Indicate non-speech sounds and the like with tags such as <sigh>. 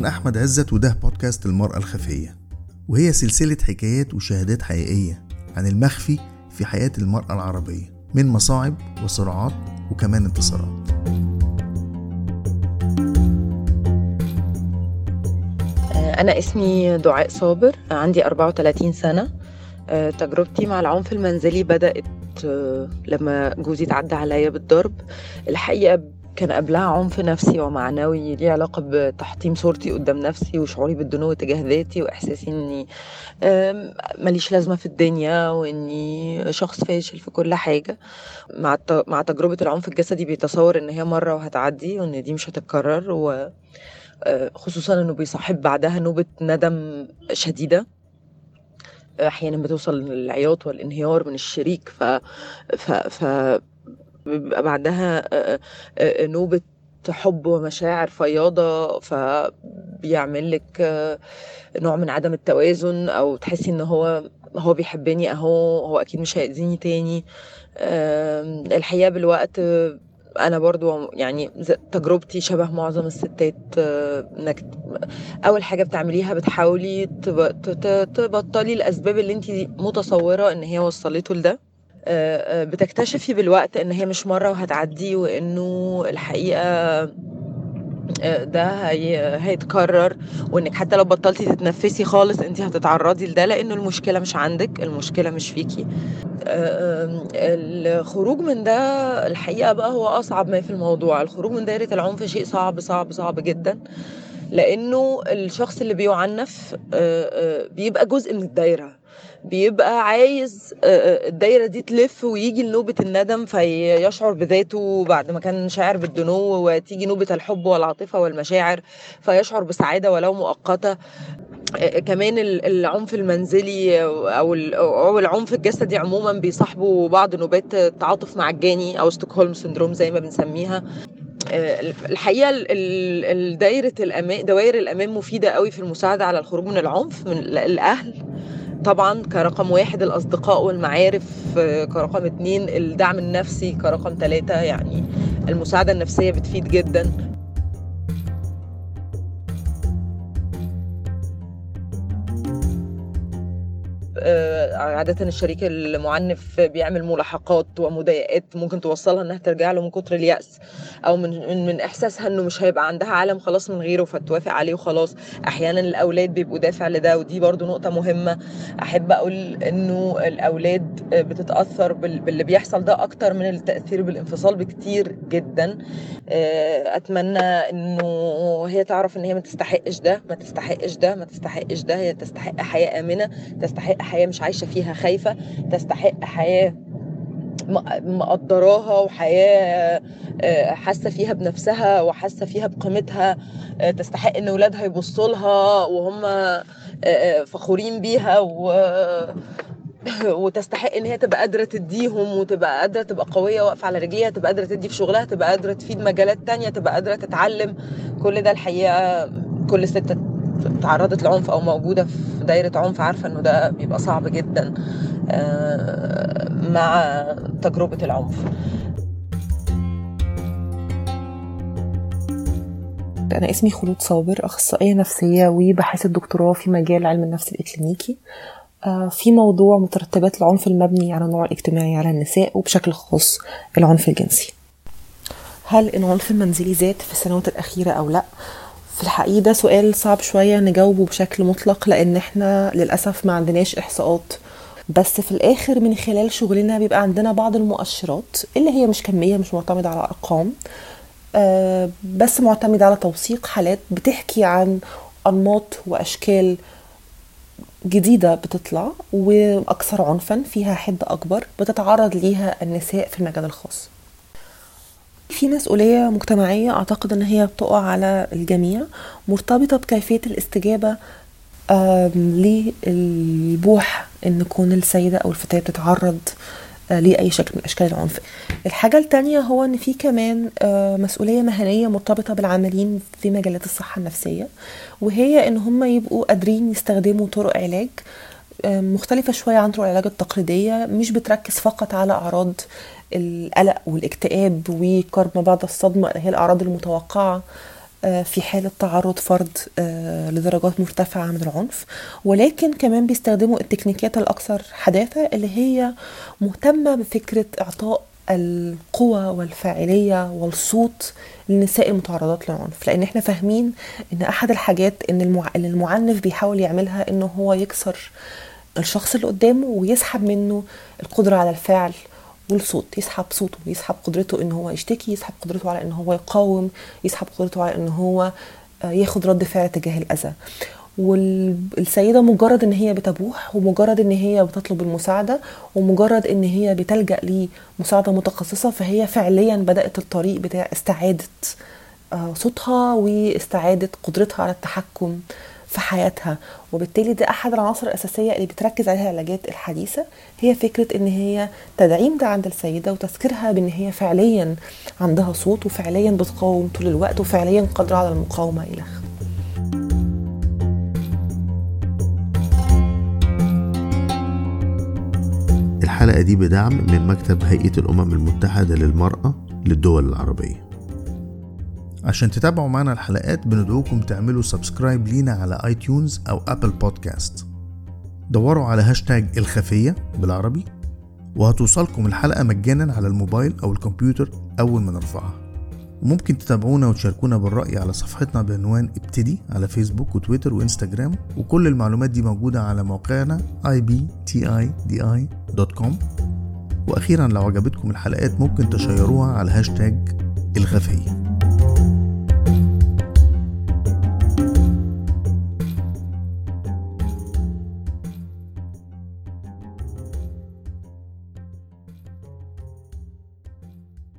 أنا أحمد عزت وده بودكاست المرأة الخفية وهي سلسلة حكايات وشهادات حقيقية عن المخفي في حياة المرأة العربية من مصاعب وصراعات وكمان انتصارات. أنا اسمي دعاء صابر عندي 34 سنة. آه، تجربتي مع العنف المنزلي بدأت آه، لما جوزي تعدى عليا بالضرب. الحقيقة كان قبلها عنف نفسي ومعنوي ليه علاقة بتحطيم صورتي قدام نفسي وشعوري بالدنو تجاه ذاتي وإحساسي إني ماليش لازمة في الدنيا وإني شخص فاشل في كل حاجة. مع مع تجربة العنف الجسدي بيتصور إن هي مرة وهتعدي وإن دي مش هتتكرر و آه، خصوصا إنه بيصاحب بعدها نوبة ندم شديدة. أحيانا بتوصل للعياط والانهيار من الشريك ف ف ف بيبقى بعدها نوبة حب ومشاعر فياضة فبيعمل لك نوع من عدم التوازن أو تحسي إن هو هو بيحبني أهو هو أكيد مش هيأذيني تاني. آم، الحقيقة بالوقت أنا برضو يعني تجربتي شبه معظم الستات آه، إنك أول حاجة بتعمليها بتحاولي تبطلي الأسباب اللي انت متصورة إن هي وصلته لده. بتكتشفي بالوقت إن هي مش مرة وهتعدي وإنه الحقيقة آه، ده هي... هيتكرر وإنك حتى لو بطلتي تتنفسي خالص انت هتتعرضي لده لإنه المشكلة مش عندك المشكلة مش فيكي. آه، الخروج من ده الحقيقة بقى هو أصعب ما في الموضوع. الخروج من دايره العنف شيء صعب صعب صعب جدا. لإنه الشخص اللي بيعنف آه، آه، بيبقى جزء من الدايرة. بيبقى عايز آه، آه، الدايرة دي تلف ويجي لنوبة الندم فيشعر بذاته بعد ما كان شاعر بالدنو وتيجي نوبة الحب والعاطفة والمشاعر فيشعر بسعادة ولو مؤقتة. آه، كمان ال- العنف المنزلي أو ال- أو العنف الجسدي عموما بيصاحبوا بعض نوبات تعاطف مع الجاني أو ستوكهولم سندروم زي ما بنسميها. الحقيقة ال- ال- ال- دايرة الامان دوائر الامان مفيدة قوي في المساعدة على الخروج من العنف من ال- الأهل. طبعا كرقم واحد الأصدقاء والمعارف آه، كرقم اتنين الدعم النفسي كرقم ثلاثة يعني المساعدة النفسية بتفيد جدا. آه، عادة الشريك المعنف بيعمل ملاحقات ومضايقات ممكن توصلها إنها ترجع له من كتر اليأس أو من من, إحساسها إنه مش هيبقى عندها عالم خلاص من غيره فتوافق عليه وخلاص. أحيانا الأولاد بيبقوا دافع لده ودي برضو نقطة مهمة. أحب أقول إنه الأولاد بتتأثر بال- باللي بيحصل ده أكتر من التأثير بالانفصال بكتير جدا. آه، أتمنى إنه هي تعرف إن هي ما تستحقش ده ما تستحقش ده ما تستحقش ده. هي تستحق حياة آمنة تستحق حياة مش عايشة فيها خايفة تستحق حياة م- مقدراها وحياة آه، حاسة فيها بنفسها وحاسة فيها بقيمتها آه، تستحق إن ولادها يبصوا لها وهم آه، فخورين بيها و <laughs> وتستحق إن هي تبقى قادرة تديهم وتبقى قادرة تبقى قوية واقفة على رجليها تبقى قادرة تدي في شغلها تبقى قادرة تفيد مجالات تانية تبقى قادرة تتعلم. كل ده الحقيقة كل ست تعرضت لعنف أو موجودة في دايرة عنف عارفة إنه ده بيبقى صعب جدا آه، مع تجربة العنف. أنا اسمي خلود صابر أخصائية نفسية وباحثة دكتوراه في مجال علم النفس الإكلينيكي. آه، في موضوع مترتبات العنف المبني على النوع الاجتماعي على النساء وبشكل خاص العنف الجنسي. هل العنف المنزلي زاد في السنوات الأخيرة أو لا؟ في الحقيقة ده سؤال صعب شوية نجاوبه بشكل مطلق لأن إحنا للأسف ما عندناش إحصاءات. بس في الآخر من خلال شغلنا بيبقى عندنا بعض المؤشرات اللي هي مش كمية مش معتمدة على أرقام آه، بس معتمد على توثيق حالات بتحكي عن أنماط وأشكال جديدة بتطلع وأكثر عنفا فيها حدة أكبر بتتعرض ليها النساء في المجال الخاص. في مسؤولية مجتمعية أعتقد أن هي بتقع على الجميع مرتبطة بكيفية الاستجابة للبوح أن كون السيدة أو الفتاة بتتعرض آه، لأي شكل من أشكال العنف. الحاجة التانية هو أن في كمان آه، مسؤولية مهنية مرتبطة بالعاملين في مجالات الصحة النفسية وهي أن هم يبقوا قادرين يستخدموا طرق علاج مختلفة شوية عن طرق العلاج التقليدية مش بتركز فقط على أعراض القلق والاكتئاب وكرب ما بعد الصدمة هي الأعراض المتوقعة آه، في حالة تعرض فرد آه، لدرجات مرتفعة من العنف. ولكن كمان بيستخدموا التكنيكات الأكثر حداثة اللي هي مهتمة بفكرة إعطاء القوة والفاعلية والصوت للنساء المتعرضات للعنف. لأن إحنا فاهمين إن أحد الحاجات إن المعنف بيحاول يعملها إنه هو يكسر الشخص اللي قدامه ويسحب منه القدرة على الفعل والصوت يسحب صوته يسحب قدرته إن هو يشتكي يسحب قدرته على إن هو يقاوم يسحب قدرته على إن هو آه، ياخد رد فعل تجاه الأذى. والسيدة مجرد إن هي بتبوح ومجرد إن هي بتطلب المساعدة ومجرد إن هي بتلجأ لمساعدة متخصصة فهي فعليا بدأت الطريق بتاع استعادة آه، صوتها واستعادة قدرتها على التحكم. في حياتها. وبالتالي ده أحد العناصر الأساسية اللي بتركز عليها العلاجات الحديثة. هي فكرة إن هي تدعيم ده عند السيدة وتذكيرها بإن هي فعليا عندها صوت وفعليا بتقاوم طول الوقت وفعليا قادرة على المقاومة إلى آخره. الحلقة دي بدعم من مكتب هيئة الأمم المتحدة للمرأة للدول العربية. عشان تتابعوا معنا الحلقات بندعوكم تعملوا subscribe لينا على iTunes أو Apple Podcast دوروا على هاشتاج الخفية بالعربي وهتوصلكم الحلقة مجانا على الموبايل أو الكمبيوتر أول ما نرفعها. وممكن تتابعونا وتشاركونا بالرأي على صفحتنا بعنوان ابتدي على فيسبوك وتويتر وإنستجرام وكل المعلومات دي موجودة على موقعنا ibtidi.com وأخيرا لو عجبتكم الحلقات ممكن تشيروها على هاشتاج الخفية.